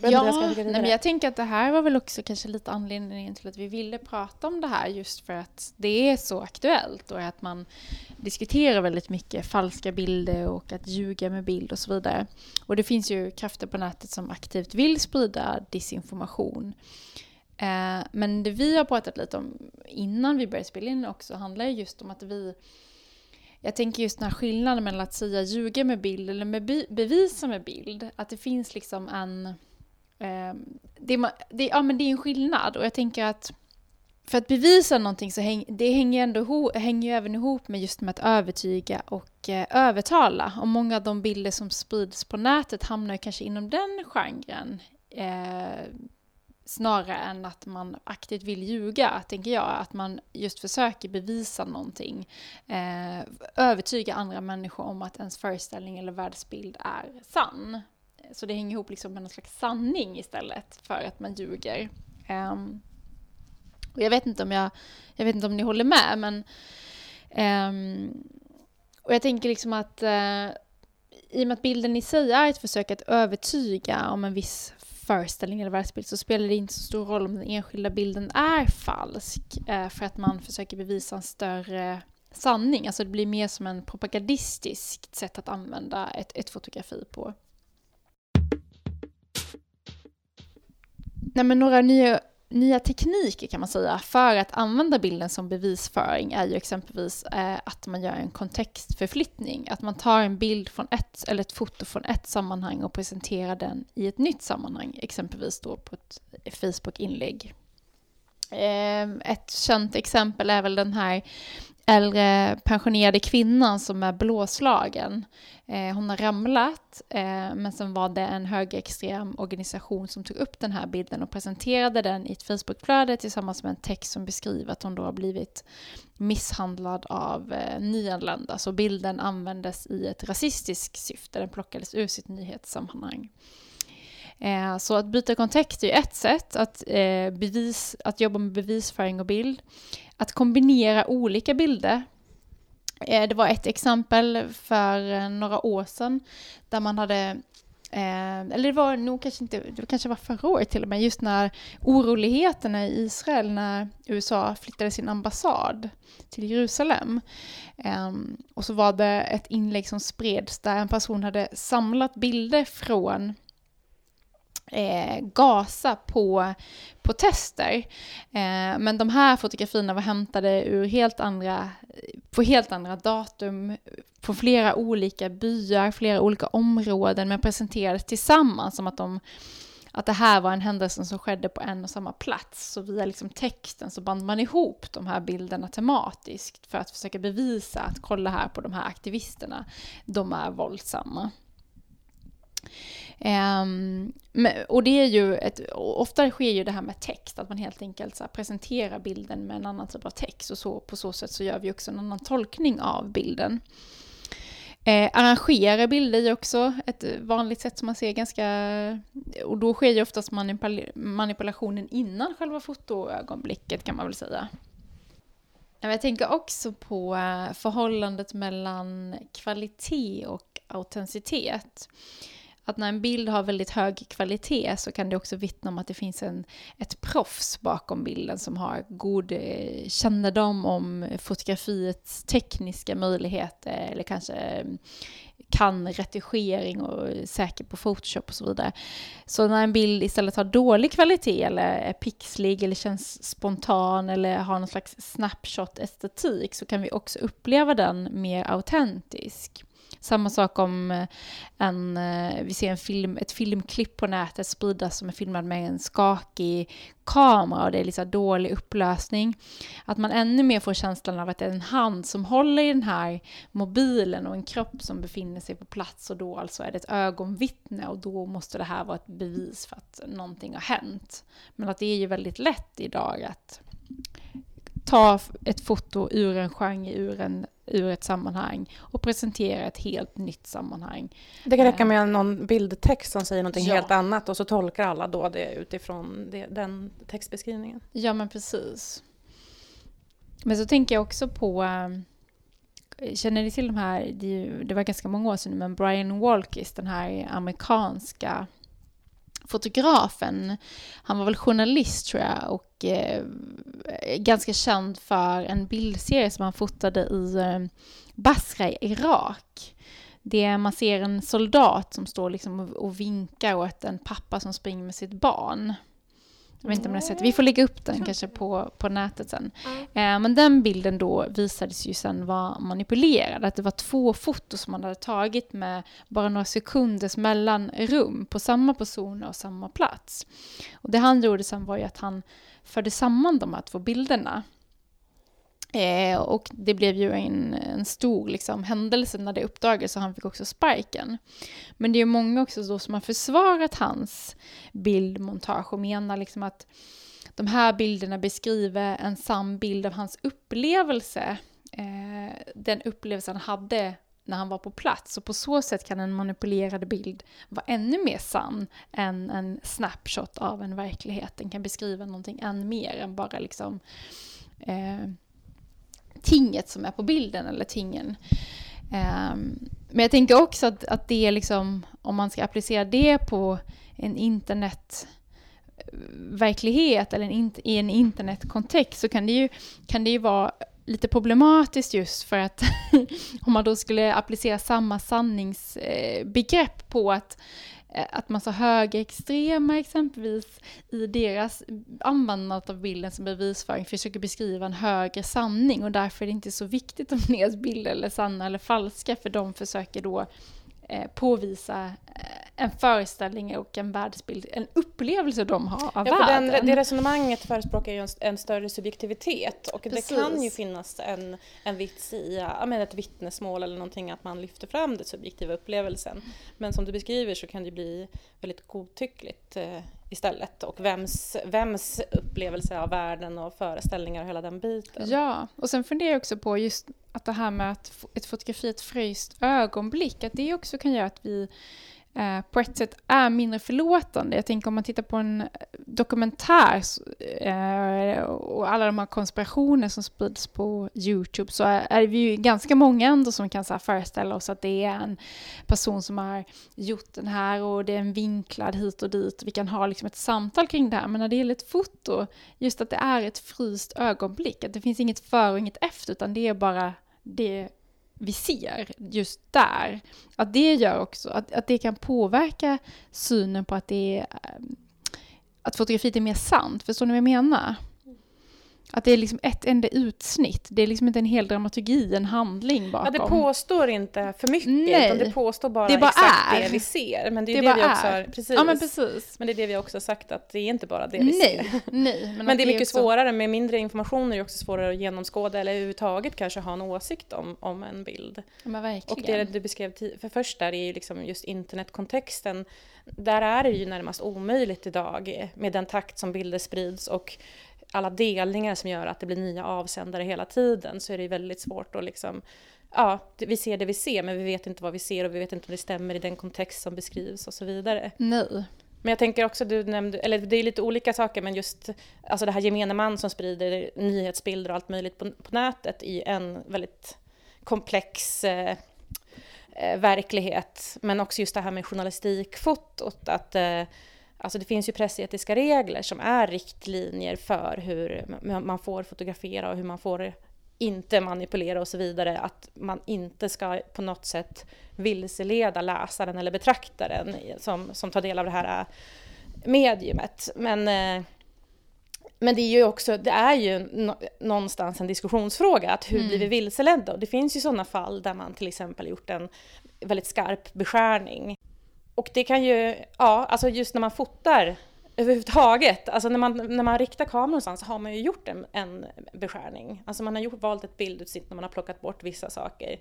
ja, nej, men jag tänker att det här var väl också kanske lite anledningen till att vi ville prata om det här just för att det är så aktuellt och att man diskuterar väldigt mycket falska bilder och att ljuga med bild och så vidare. Och det finns ju krafter på nätet som aktivt vill sprida disinformation. Eh, men det vi har pratat lite om innan vi började spela in också handlar just om att vi jag tänker just den här skillnaden mellan att säga ljuga med bild eller med bevisa med bild. Att det finns liksom en... Eh, det, det, ja, men det är en skillnad och jag tänker att för att bevisa någonting så häng, det hänger, ändå hänger ju även ihop med just med att övertyga och eh, övertala. Och många av de bilder som sprids på nätet hamnar ju kanske inom den genren. Eh, Snarare än att man aktivt vill ljuga, tänker jag. Att man just försöker bevisa någonting. Eh, övertyga andra människor om att ens föreställning eller världsbild är sann. Så det hänger ihop liksom med någon slags sanning istället för att man ljuger. Eh, och jag vet inte om jag, jag vet inte om ni håller med, men eh, och jag tänker liksom att eh, i och med att bilden i sig är ett försök att övertyga om en viss föreställning eller världsbild så spelar det inte så stor roll om den enskilda bilden är falsk eh, för att man försöker bevisa en större sanning. Alltså det blir mer som en propagandistiskt sätt att använda ett, ett fotografi på. Nej, men några nya nya tekniker kan man säga för att använda bilden som bevisföring är ju exempelvis eh, att man gör en kontextförflyttning. Att man tar en bild från ett, eller ett foto från ett sammanhang och presenterar den i ett nytt sammanhang, exempelvis då på ett eh, Facebook-inlägg. Eh, ett känt exempel är väl den här äldre pensionerade kvinnan som är blåslagen. Eh, hon har ramlat, eh, men sen var det en högerextrem organisation som tog upp den här bilden och presenterade den i ett Facebookflöde tillsammans med en text som beskriver att hon då har blivit misshandlad av eh, nyanlända. Så bilden användes i ett rasistiskt syfte, den plockades ur sitt nyhetssammanhang. Eh, så att byta kontext är ju ett sätt, att, eh, bevis, att jobba med bevisföring och bild. Att kombinera olika bilder. Eh, det var ett exempel för eh, några år sedan där man hade eh, eller det var nog kanske inte, det kanske var förra året till och med, just när oroligheterna i Israel när USA flyttade sin ambassad till Jerusalem. Ehm, och så var det ett inlägg som spreds där en person hade samlat bilder från eh, gasa på protester. Eh, men de här fotografierna var hämtade ur helt andra, på helt andra datum, på flera olika byar, flera olika områden, men presenterades tillsammans som att de att det här var en händelse som skedde på en och samma plats. Så via liksom texten så band man ihop de här bilderna tematiskt för att försöka bevisa att kolla här på de här aktivisterna, de är våldsamma. Um, och det är ju ett, ofta sker ju det här med text, att man helt enkelt så presenterar bilden med en annan typ av text och så, på så sätt så gör vi också en annan tolkning av bilden. Eh, arrangera bilder är också ett vanligt sätt som man ser ganska... Och då sker ju oftast manipul manipulationen innan själva fotoögonblicket kan man väl säga. Jag tänker också på eh, förhållandet mellan kvalitet och autenticitet att när en bild har väldigt hög kvalitet så kan det också vittna om att det finns en, ett proffs bakom bilden som har god eh, kännedom om fotografiets tekniska möjligheter eller kanske eh, kan retuschering och är säker på Photoshop och så vidare. Så när en bild istället har dålig kvalitet eller är pixlig eller känns spontan eller har någon slags snapshot-estetik så kan vi också uppleva den mer autentisk. Samma sak om eh, en, eh, vi ser en film, ett filmklipp på nätet spridas som är filmad med en skakig kamera och det är liksom dålig upplösning. Att man ännu mer får känslan av att det är en hand som håller i den här mobilen och en kropp som befinner sig på plats och då alltså är det ett ögonvittne och då måste det här vara ett bevis för att någonting har hänt. Men att det är ju väldigt lätt idag att ta ett foto ur en genre, ur, en, ur ett sammanhang och presentera ett helt nytt sammanhang. Det kan räcka med någon bildtext som säger någonting Ja. helt annat och så tolkar alla då det utifrån det, den textbeskrivningen. Ja, men precis. Men så tänker jag också på, eh, känner ni till de här, det, är ju- det var ganska många år sedan nu, men Brian Walkis, den här amerikanska fotografen, han var väl journalist tror jag och eh, ganska känd för en bildserie som han fotade i eh, Basra i Irak. Det man ser en soldat som står liksom och vinkar åt en pappa som springer med sitt barn. Jag vet inte om ni har sett Vi får lägga upp den kanske på, på nätet sen. Eh, men den bilden då visades ju sen vara manipulerad. Att det var två foton som man hade tagit med bara några sekunders mellanrum på samma personer och samma plats. Och det han gjorde sen var ju att han förde samman de här två bilderna. Eh, och det blev ju en, en stor liksom, händelse när det uppdagades och han fick också sparken. Men det är ju många också då som har försvarat hans bildmontage och menar liksom att de här bilderna beskriver en sann bild av hans upplevelse. Eh, den upplevelse han hade när han var på plats. Och på så sätt kan en manipulerad bild vara ännu mer sann än en snapshot av en verklighet. Den kan beskriva någonting än mer än bara liksom eh, tinget som är på bilden eller tingen. Ehm, men jag tänker också att, att det är liksom, om man ska applicera det på en internetverklighet eh, eller en, in- i en internetkontext så kan det, ju, kan det ju vara lite problematiskt just för att om man då skulle applicera samma sanningsbegrepp eh, på att Eh, att att massa högerextrema exempelvis i deras användande av bilden som bevisföring försöker beskriva en högre sanning. Och därför är det inte så viktigt om deras bilder är sanna eller falska för de försöker då påvisa eh, en föreställning och en världsbild, en upplevelse de har av Ja, världen. den, det resonemanget förespråkar ju en, en större subjektivitet och Precis. det kan ju finnas en, en vits i ja, men ett vittnesmål eller någonting att man lyfter fram den subjektiva upplevelsen. Men som du beskriver så kan det bli väldigt godtyckligt eh, istället och vems, vems upplevelse av världen och föreställningar och hela den biten. Ja, och sen funderar jag också på just att det här med att ett fotografi, ett fryst ögonblick, att det också kan göra att vi eh, på ett sätt är mindre förlåtande. Jag tänker om man tittar på en eh, dokumentär eh, och alla de här konspirationer som sprids på Youtube så är, är vi ju ganska många ändå som kan så här, föreställa oss att det är en person som har gjort den här och det är en vinklad hit och dit. Vi kan ha liksom ett samtal kring det här, men när det gäller ett foto just att det är ett fryst ögonblick, att det finns inget före och inget efter, utan det är bara det vi ser just där. Att det gör också, att, att det kan påverka synen på att det är eh, att fotografiet är mer sant. Förstår ni vad jag menar? Att det är liksom ett enda utsnitt. Det är liksom inte en hel dramaturgi, en handling bakom. Ja, det påstår inte för mycket Nej. utan det påstår bara, Det bara exakt är. det vi ser. Men det är Det det, vi också har, precis. Ja, men precis. Men det är det vi också har sagt att det är inte bara det vi ser. Nej, nej. Men, att det är mycket också- svårare, med mindre information är det också svårare att genomskåda eller överhuvudtaget kanske ha en åsikt om, om en bild. Ja, men verkligen. Och det du beskrev för först där är ju liksom just internetkontexten. Där är det ju närmast omöjligt idag med den takt som bilder sprids och alla delningar som gör att det blir nya avsändare hela tiden så är det ju väldigt svårt att liksom Ja, vi ser det vi ser men vi vet inte vad vi ser och vi vet inte om det stämmer i den kontext som beskrivs och så vidare. Nej. Men jag tänker också, du nämnde, eller det är lite olika saker, men just alltså det här gemene man som sprider nyhetsbilder och allt möjligt på, på nätet i en väldigt komplex eh, eh, verklighet. Men också just det här med journalistikfotot, att eh, alltså det finns ju pressetiska regler som är riktlinjer för hur man- får fotografera och hur man får inte manipulera och så vidare, att man inte ska på något sätt vilseleda läsaren eller betraktaren som, som tar del av det här äh, mediumet. Men, äh, men det är ju också, det är ju någonstans en diskussionsfråga, att hur mm. blir vi vilseledda? Och det finns ju sådana fall där man till exempel gjort en väldigt skarp beskärning. Och det kan ju, ja, alltså just när man fotar överhuvudtaget. Alltså när man, när man riktar kameran någonstans så har man ju gjort en, en beskärning. Alltså man har gjort, valt ett bildutsnitt när man har plockat bort vissa saker.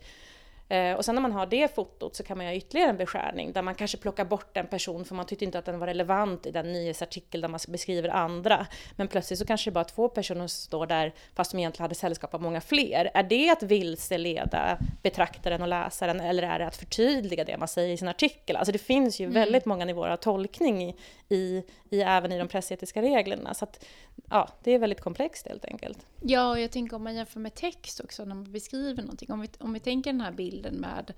Eh, och sen när man har det fotot så kan man göra ytterligare en beskärning där man kanske plockar bort en person för man tyckte inte att den var relevant i den nyhetsartikel där man beskriver andra. Men plötsligt så kanske det bara två personer står där fast de egentligen hade sällskap av många fler. Är det att vilseleda betraktaren och läsaren eller är det att förtydliga det man säger i sin artikel? Alltså det finns ju mm. väldigt många nivåer av tolkning i, i, i, även i de pressetiska reglerna. Så att, ja, det är väldigt komplext helt enkelt. Ja, och jag tänker om man jämför med text också när man beskriver någonting. Om vi, om vi tänker den här bilden med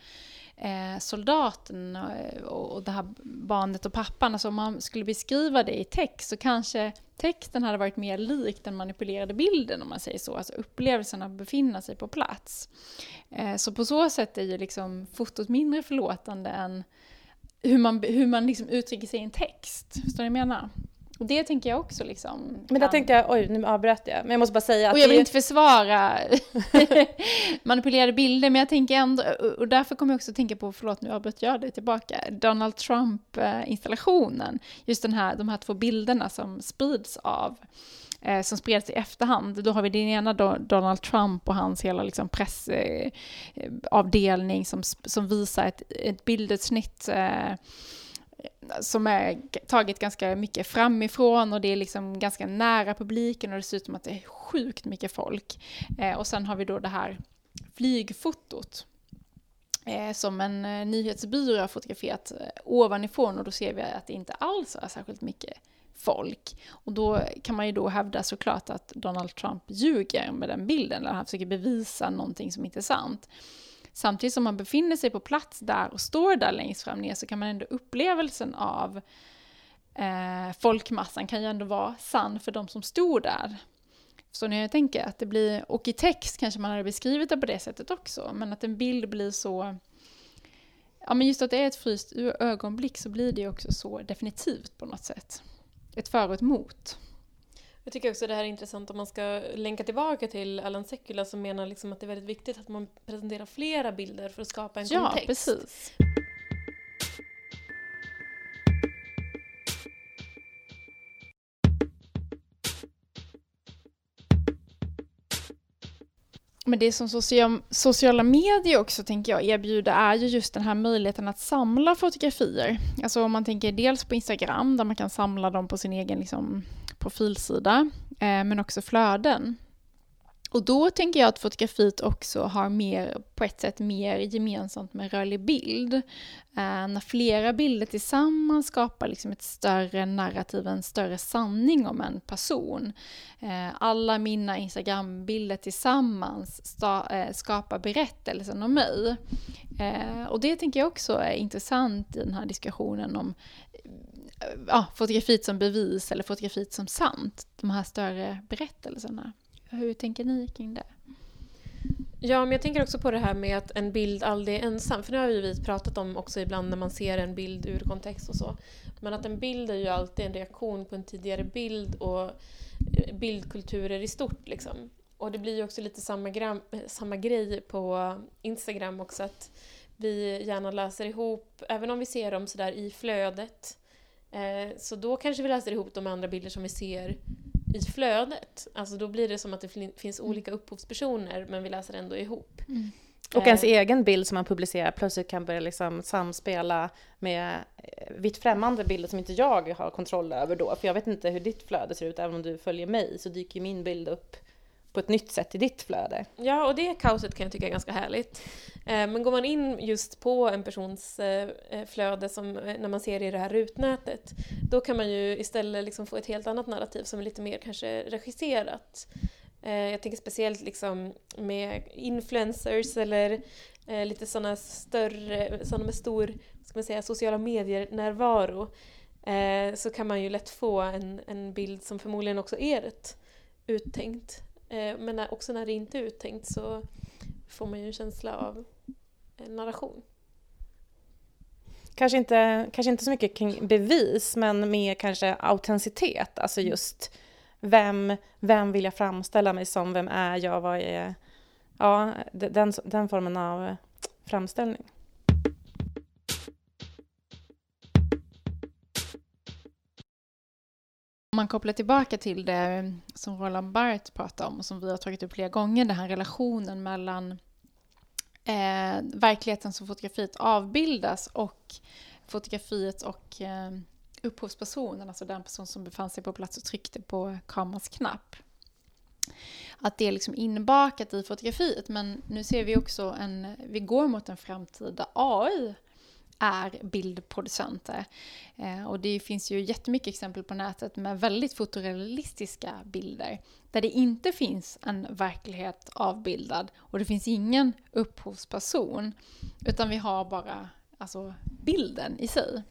eh, soldaten eh, och, och det här barnet och pappan. Alltså om man skulle beskriva det i text så kanske texten hade varit mer lik den manipulerade bilden om man säger så. Alltså upplevelsen av att befinna sig på plats. Eh, så på så sätt är ju liksom fotot mindre förlåtande än hur man, hur man liksom uttrycker sig i en text. Förstår ni vad jag menar? Och det tänker jag också liksom. Men där tänkte jag, oj nu avbröt jag, men jag måste bara säga att... Och jag vill inte försvara manipulerade bilder, men jag tänker ändå, och därför kommer jag också tänka på, förlåt nu avbröt jag dig tillbaka, Donald Trump-installationen. Just den här, de här två bilderna som sprids av eh, som spreds i efterhand. Då har vi den ena Donald Trump och hans hela liksom, pressavdelning eh, som, som visar ett, ett bildutsnitt eh, som är taget ganska mycket framifrån och det är liksom ganska nära publiken och det ser ut som att det är sjukt mycket folk. Eh, och sen har vi då det här flygfotot eh, som en eh, nyhetsbyrå har fotograferat eh, ovanifrån och då ser vi att det inte alls är särskilt mycket folk. Och då kan man ju då hävda såklart att Donald Trump ljuger med den bilden, eller han försöker bevisa någonting som inte är sant. Samtidigt som man befinner sig på plats där och står där längst fram ner så kan man ändå upplevelsen av eh, folkmassan kan ju ändå vara sann för de som stod där. Så när jag tänker att det blir, och i text kanske man hade beskrivit det på det sättet också, men att en bild blir så Ja men just att det är ett fryst ögonblick så blir det också så definitivt på något sätt. Ett för och ett mot. Jag tycker också det här är intressant om man ska länka tillbaka till Allan Sekula som menar liksom att det är väldigt viktigt att man presenterar flera bilder för att skapa en ja, kontext. Ja, precis. Men det som social, sociala medier också tänker jag erbjuder är ju just den här möjligheten att samla fotografier. Alltså om man tänker dels på Instagram där man kan samla dem på sin egen liksom, profilsida, eh, men också flöden. Och då tänker jag att fotografiet också har mer, på ett sätt mer gemensamt med rörlig bild. Eh, när flera bilder tillsammans skapar liksom ett större narrativ, en större sanning om en person. Eh, alla mina Instagram-bilder tillsammans sta, eh, skapar berättelsen om mig. Eh, och det tänker jag också är intressant i den här diskussionen om ja, fotografiet som bevis eller fotografiet som sant. De här större berättelserna. Hur tänker ni kring det? Ja, men jag tänker också på det här med att en bild aldrig är ensam. För det har ju vi pratat om också ibland när man ser en bild ur kontext och så. Men att en bild är ju alltid en reaktion på en tidigare bild och bildkulturer i stort. Liksom. Och det blir ju också lite samma, gram, samma grej på Instagram också. Att vi gärna läser ihop, även om vi ser dem sådär i flödet, Eh, så då kanske vi läser ihop de andra bilder som vi ser i flödet. Alltså då blir det som att det finns mm. olika upphovspersoner men vi läser ändå ihop. Mm. Och ens eh. egen bild som man publicerar plötsligt kan börja liksom samspela med eh, vitt främmande bilder som inte jag har kontroll över då. För jag vet inte hur ditt flöde ser ut, även om du följer mig så dyker min bild upp på ett nytt sätt i ditt flöde. Ja, och det kaoset kan jag tycka är ganska härligt. Eh, men går man in just på en persons eh, eh, flöde som när man ser i det här rutnätet, då kan man ju istället liksom få ett helt annat narrativ som är lite mer kanske regisserat. Jag tänker speciellt liksom med influencers eller lite sådana större, sådana med stor ska man säga, sociala medier-närvaro så kan man ju lätt få en, en bild som förmodligen också är rätt uttänkt men när, också när det inte är uttänkt så får man ju en känsla av eh, narration. Kanske inte, kanske inte så mycket kring bevis, men mer kanske autenticitet. Alltså just vem, vem vill jag framställa mig som? Vem är jag? Vad är... Ja, den, den formen av framställning. Om man kopplar tillbaka till det som Roland Barthes pratar om och som vi har tagit upp flera gånger, den här relationen mellan eh, verkligheten som fotografiet avbildas och fotografiet och eh, upphovspersonen, alltså den person som befann sig på plats och tryckte på kamerans knapp. Att det är liksom inbakat i fotografiet, men nu ser vi också en, vi går mot en framtid där AI är bildproducenter. Eh, och det finns ju jättemycket exempel på nätet med väldigt fotorealistiska bilder där det inte finns en verklighet avbildad och det finns ingen upphovsperson utan vi har bara alltså, bilden i sig.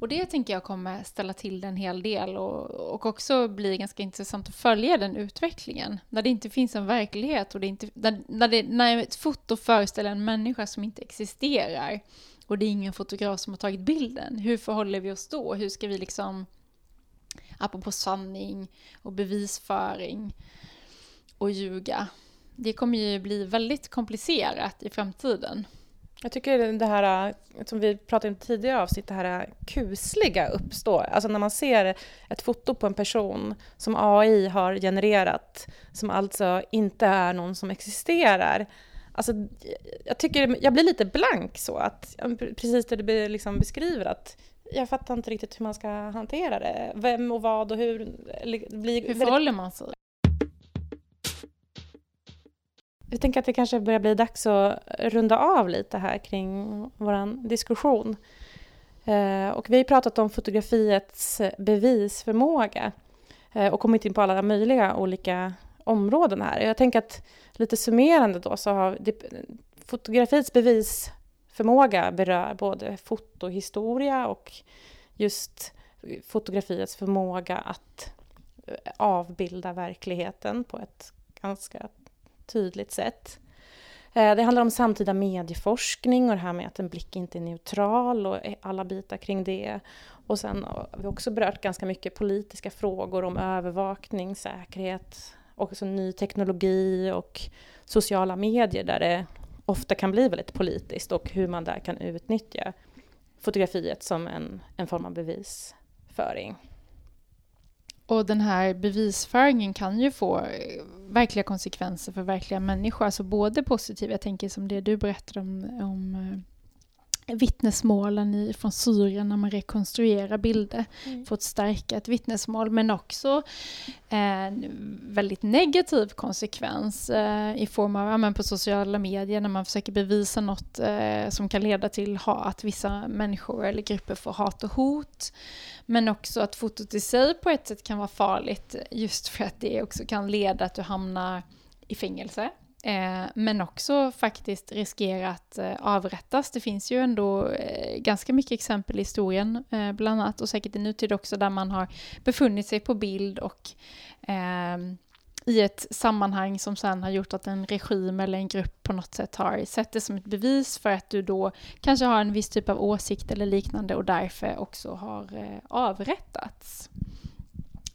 Och det tänker jag kommer ställa till en hel del och, och också bli ganska intressant att följa den utvecklingen. När det inte finns en verklighet och det inte, när, när, det, när ett foto föreställer en människa som inte existerar och det är ingen fotograf som har tagit bilden. Hur förhåller vi oss då? Hur ska vi liksom, apropå sanning och bevisföring och ljuga. Det kommer ju bli väldigt komplicerat i framtiden. Jag tycker det här, som vi pratade om tidigare avsnitt, det här kusliga uppstår. Alltså när man ser ett foto på en person som AI har genererat, som alltså inte är någon som existerar. Alltså, jag tycker, jag blir lite blank så, att, precis det du liksom beskriver, att jag fattar inte riktigt hur man ska hantera det. Vem och vad och hur. Blir hur förhåller man sig? Jag tänker att det kanske börjar bli dags att runda av lite här kring vår diskussion. Eh, och vi har pratat om fotografiets bevisförmåga eh, och kommit in på alla möjliga olika områden här. Jag tänker att lite summerande då så har det, fotografiets bevisförmåga berör både fotohistoria och just fotografiets förmåga att avbilda verkligheten på ett ganska tydligt sätt. Eh, det handlar om samtida medieforskning och det här med att en blick inte är neutral och e- alla bitar kring det. Och sen har vi också berört ganska mycket politiska frågor om övervakning, säkerhet, också ny teknologi och sociala medier där det ofta kan bli väldigt politiskt och hur man där kan utnyttja fotografiet som en, en form av bevisföring. Och den här bevisföringen kan ju få eh, verkliga konsekvenser för verkliga människor, alltså både positiva, jag tänker som det du berättade om, om eh, vittnesmålen i, från Syrien när man rekonstruerar bilder mm. för att stärka ett vittnesmål men också en väldigt negativ konsekvens eh, i form av, ja, men på sociala medier när man försöker bevisa något eh, som kan leda till ha, att vissa människor eller grupper får hat och hot. Men också att fotot i sig på ett sätt kan vara farligt just för att det också kan leda att du hamnar i fängelse Eh, Eh, men också faktiskt riskera att eh, avrättas. Det finns ju ändå eh, ganska mycket exempel i historien, bland annat, och säkert i nutid också, där man har befunnit sig på bild och ehm, i ett sammanhang som sen har gjort att en regim eller en grupp på något sätt har sett det som ett bevis för att du då kanske har en viss typ av åsikt eller liknande och därför också har avrättats.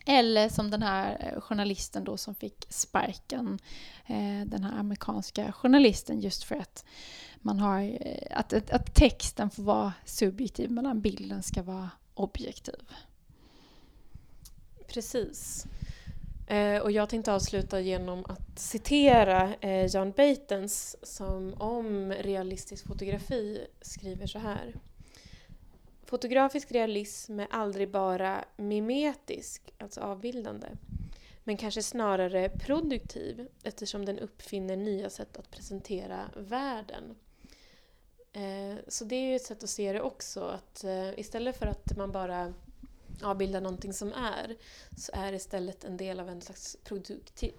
Eller som den här eh, journalisten då som fick sparken, eh, den här amerikanska journalisten just för att man har, eh, att, att, att texten får vara subjektiv medan bilden ska vara objektiv. Precis. Eh, och jag tänkte avsluta genom att citera eh, John Batens som om realistisk fotografi skriver så här. Fotografisk realism är aldrig bara mimetisk, alltså avbildande, men kanske snarare produktiv eftersom den uppfinner nya sätt att presentera världen. Eh, så det är ju ett sätt att se det också, att eh, istället för att man bara avbildar någonting som är, så är det istället en del av en slags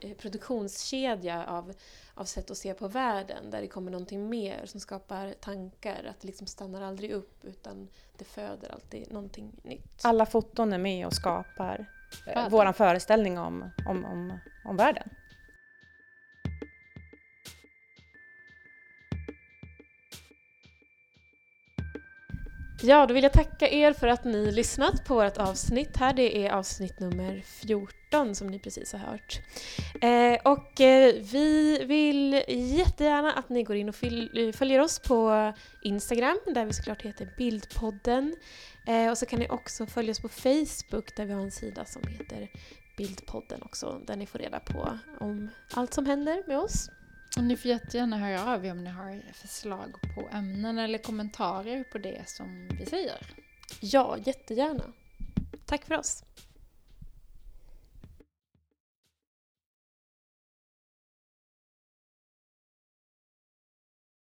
eh, produktionskedja av, av sätt att se på världen, där det kommer någonting mer som skapar tankar, att det liksom stannar aldrig upp utan det föder alltid någonting nytt. Alla foton är med och skapar eh, vår föreställning om, om, om, om världen. Ja, då vill jag tacka er för att ni lyssnat på vårt avsnitt här. Det är avsnitt nummer 14 som ni precis har hört. Eh, och eh, vi vill jättegärna att ni går in och eh, följer oss på Instagram där vi såklart heter Bildpodden. Eh, och så kan ni också följa oss på Facebook där vi har en sida som heter Bildpodden också där ni får reda på om allt som händer med oss. Och ni får jättegärna höra av er om ni har förslag på ämnen eller kommentarer på det som vi säger. Ja, jättegärna. Tack för oss.